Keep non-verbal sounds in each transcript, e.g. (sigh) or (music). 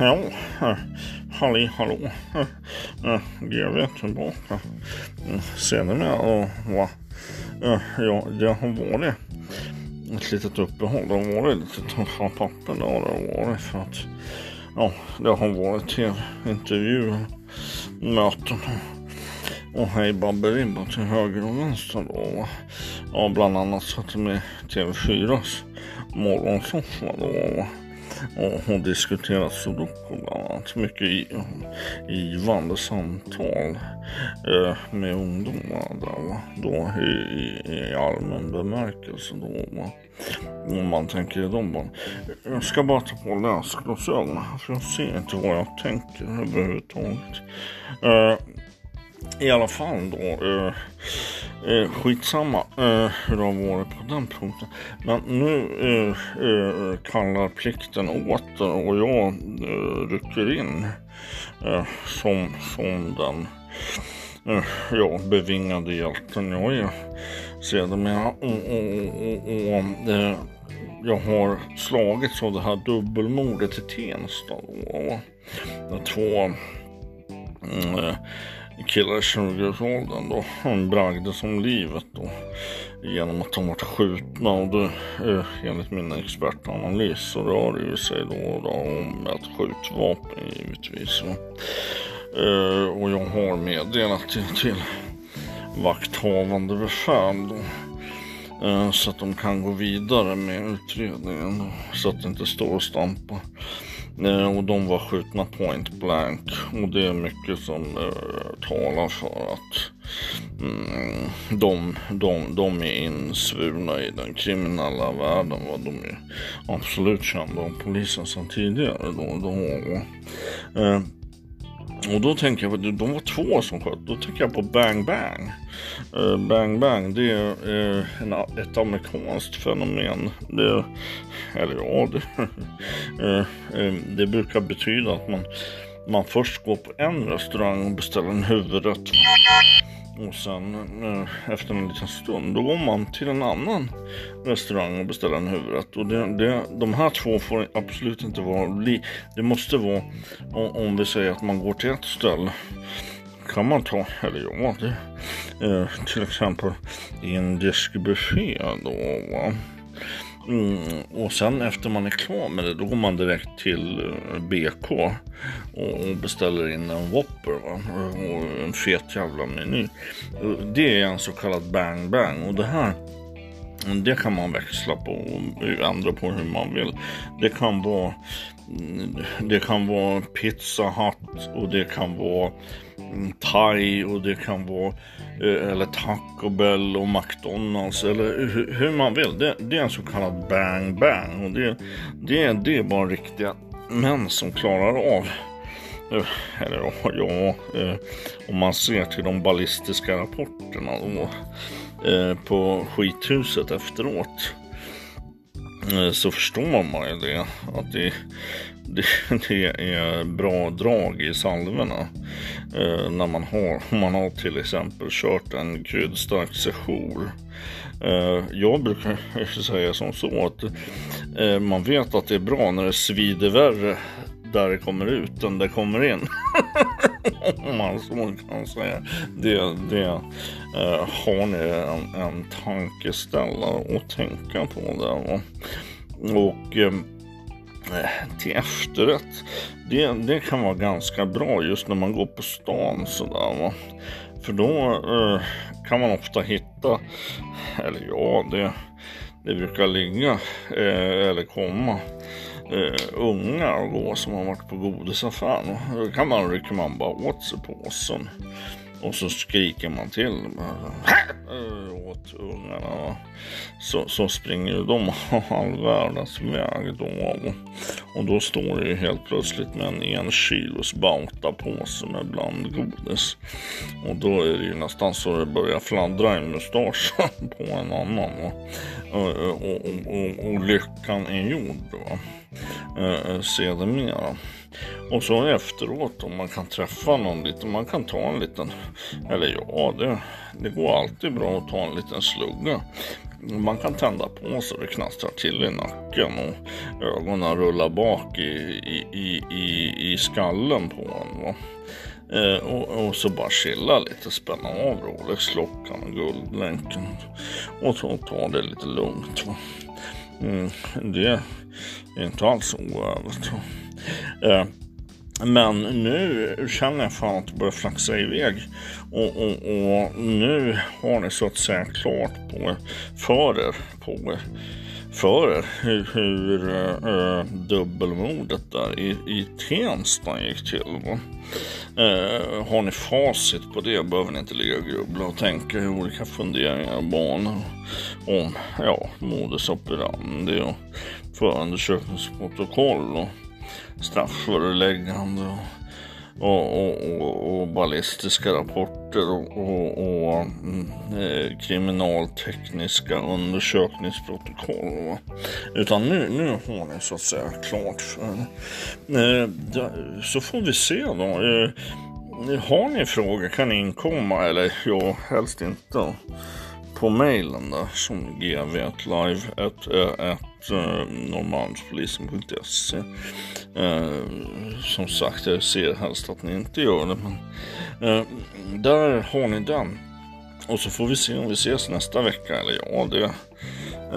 Ja, eh, halli hallå. Eh, eh GV tillbaka. Ser ni mig? Och, va? Eh, ja, det har varit ett litet uppehåll. Det har varit lite tuffa papper. Det har det varit för att ja, det har varit tv-intervjuer, möten och hej Babberibba till höger och vänster då. va. Ja, bland annat satt med TV4s morgonsoffa då. va. Och, och diskuterat sudoku bland annat. Mycket givande samtal eh, med ungdomar där va. Då i, i, i allmän bemärkelse då va. Om man tänker i de barn. Jag ska bara ta på läsglasögonen här för jag ser inte vad jag tänker överhuvudtaget. Eh, i alla fall då. Eh, eh, skitsamma eh, hur det har varit på den punkten. Men nu eh, eh, kallar plikten åter och jag eh, rycker in eh, som, som den eh, ja, bevingade hjälten jag är sedermera. Och, och, och, och eh, jag har slagits av det här dubbelmordet i Tensta. Då, två mm, eh, killar i 20-årsåldern då. Han bragdes om livet då. Genom att de varit skjutna och det, enligt min expertanalys så rör det ju sig då, då om ett skjutvapen givetvis. Va? Eh, och jag har meddelat till, till vakthavande befäl då. Eh, så att de kan gå vidare med utredningen då, så att det inte står och stampar. Och de var skjutna point blank och det är mycket som eh, talar för att mm, de, de, de är insvurna i den kriminella världen. Va? De är absolut kända av polisen sedan tidigare. Då, då, eh, och då tänker jag, de var två som sköt, då tänker jag på Bang Bang. Uh, bang Bang, det är uh, en, ett amerikanskt fenomen. Det, eller ja, det, uh, (laughs) det brukar betyda att man, man först går på en restaurang och beställer en huvudrätt. Och sen eh, efter en liten stund då går man till en annan restaurang och beställer en huvudrätt. Och det, det, de här två får absolut inte vara Det måste vara om, om vi säger att man går till ett ställe. Kan man ta, eller ja, det, eh, till exempel indisk buffé då va. Mm, och sen efter man är klar med det då går man direkt till eh, BK och, beställer in en Whopper va? och en fet jävla meny. Det är en så kallad bang bang och det här det kan man växla på och ändra på hur man vill. Det kan vara mm, det kan vara Pizza Hut och det kan vara Thai och det kan vara eh, eller Taco Bell och McDonalds eller hur, man vill. Det, det är en så kallad bang bang och det, det, det är bara riktiga män som klarar av eh, eller ja, eh, om man ser till de ballistiska rapporterna då, på skithuset efteråt Eh, så förstår man ju det att det, det, (laughs) det är bra drag i salvorna eh, när man har, om man har till exempel kört en kryddstark sejour. Eh, jag brukar (laughs) säga som så att eh, man vet att det är bra när det svider värre där det kommer ut än det kommer in. (laughs) Om (laughs) man så kan säga. Det, det eh, har ni en, en tankeställare att tänka på där. Va? Och eh, till efterrätt. Det, det kan vara ganska bra just när man går på stan sådär va. För då eh, kan man ofta hitta, eller ja det, det brukar ligga eh, eller komma eh, ungar och gå som har varit på godisaffären. Då kan man, rycker man bara åt sig påsen. Och så skriker man till bara, åt ungarna. Så, så springer de (laughs) all världens väg då. Och, då står det ju helt plötsligt med en en kilos bautapåse med blandgodis. Och då är det ju nästan så det börjar fladdra i mustaschen (laughs) på en annan. Och, eh, eh, och, och, och, och lyckan är gjord. då. Eh, eh, sedermera. Och så efteråt om man kan träffa någon lite, man kan ta en liten, eller ja det, det går alltid bra att ta en liten slugga. man kan tända på så det knastrar till i nacken och ögonen rullar bak i, i, i, i, i skallen på en. Va? Eh, och, och, så bara chilla lite, spänna av Rolex-klockan och guldlänken och så ta det lite lugnt. Va? Mm, det är inte alls oövat. Eh, men nu känner jag fan att det börjar flaxa iväg. Och, och, och nu har ni så att säga klart på för er, på er, för er hur, hur äh, dubbelmordet där i, i Tensta gick till. Va? Äh, har ni facit på det behöver ni inte ligga och grubbla och tänka i olika funderingar och banor om ja, modus operandi och förundersökningsprotokoll och strafföreläggande och, och, och, och ballistiska rapporter och, och mm, eh, kriminaltekniska undersökningsprotokoll. Va? Utan nu, nu har ni så att säga klart för eh, Så får vi se då. Eh, har ni frågor kan ni inkomma, eller ja, helst inte på mejlen där som gv1live.normalpolisen.se eh, Som sagt, jag ser helst att ni inte gör det, men eh, där har ni den. Och så får vi se om vi ses nästa vecka, eller ja, det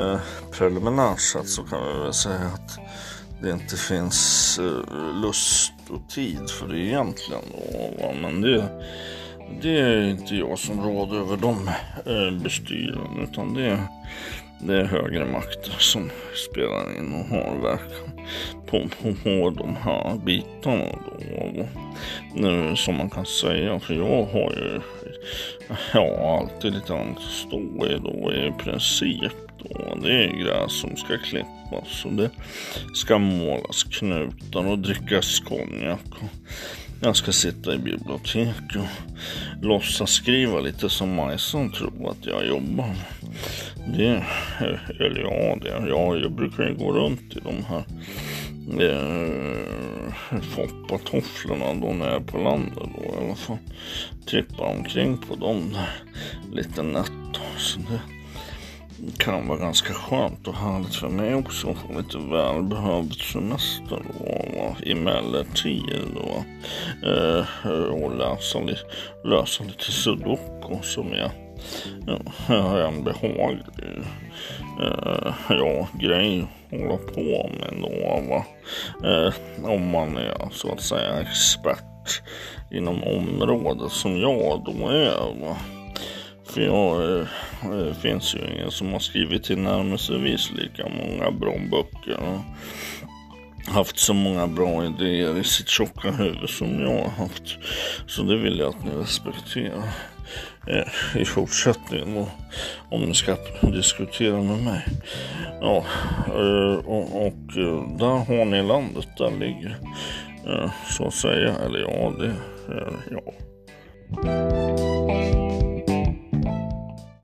eh, preliminärt sett så kan vi väl säga att det inte finns eh, lust och tid för det egentligen. Då, men det det är inte jag som råder över de eh, bestyren utan det är, det är högre makter som spelar in och har verkan på, på, på de här bitarna då. Nu, som man kan säga, för jag har ju ja, alltid lite annat att stå i då i princip. Då. Det är gräs som ska klippas och det ska målas knutar och drickas konjak. Jag ska sitta i bibliotek och låtsas skriva lite som Majsan tror att jag jobbar. Det, eller ja, det, ja, jag brukar ju gå runt i de här eh, foppatofflorna då när jag är på landet då i alla fall. Trippar omkring på dem där lite nätt. Så det, kan vara ganska skönt och härligt för mig också att få lite välbehövd semester då, emellertid då, eh, och läsa, lösa lite sudoku som jag en behaglig eh, ja, grej att hålla på med då, va? Eh, om man är så att säga expert inom området som jag då är. Va? För jag, eh, det finns ju ingen som har skrivit tillnärmelsevis lika många bra böcker och haft så många bra idéer i sitt tjocka huvud som jag har haft. Så det vill jag att ni respekterar Eh, i fortsättningen och om ni ska diskutera med mig. Ja, eh, och, och eh, där har ni landet, där ligger så att säga, eller ja, det, ja.